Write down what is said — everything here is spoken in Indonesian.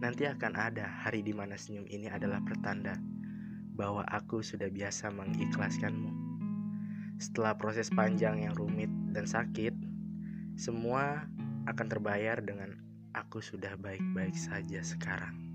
Nanti akan ada hari di mana senyum ini adalah pertanda bahwa aku sudah biasa mengikhlaskanmu. Setelah proses panjang yang rumit dan sakit, semua akan terbayar dengan aku sudah baik-baik saja sekarang.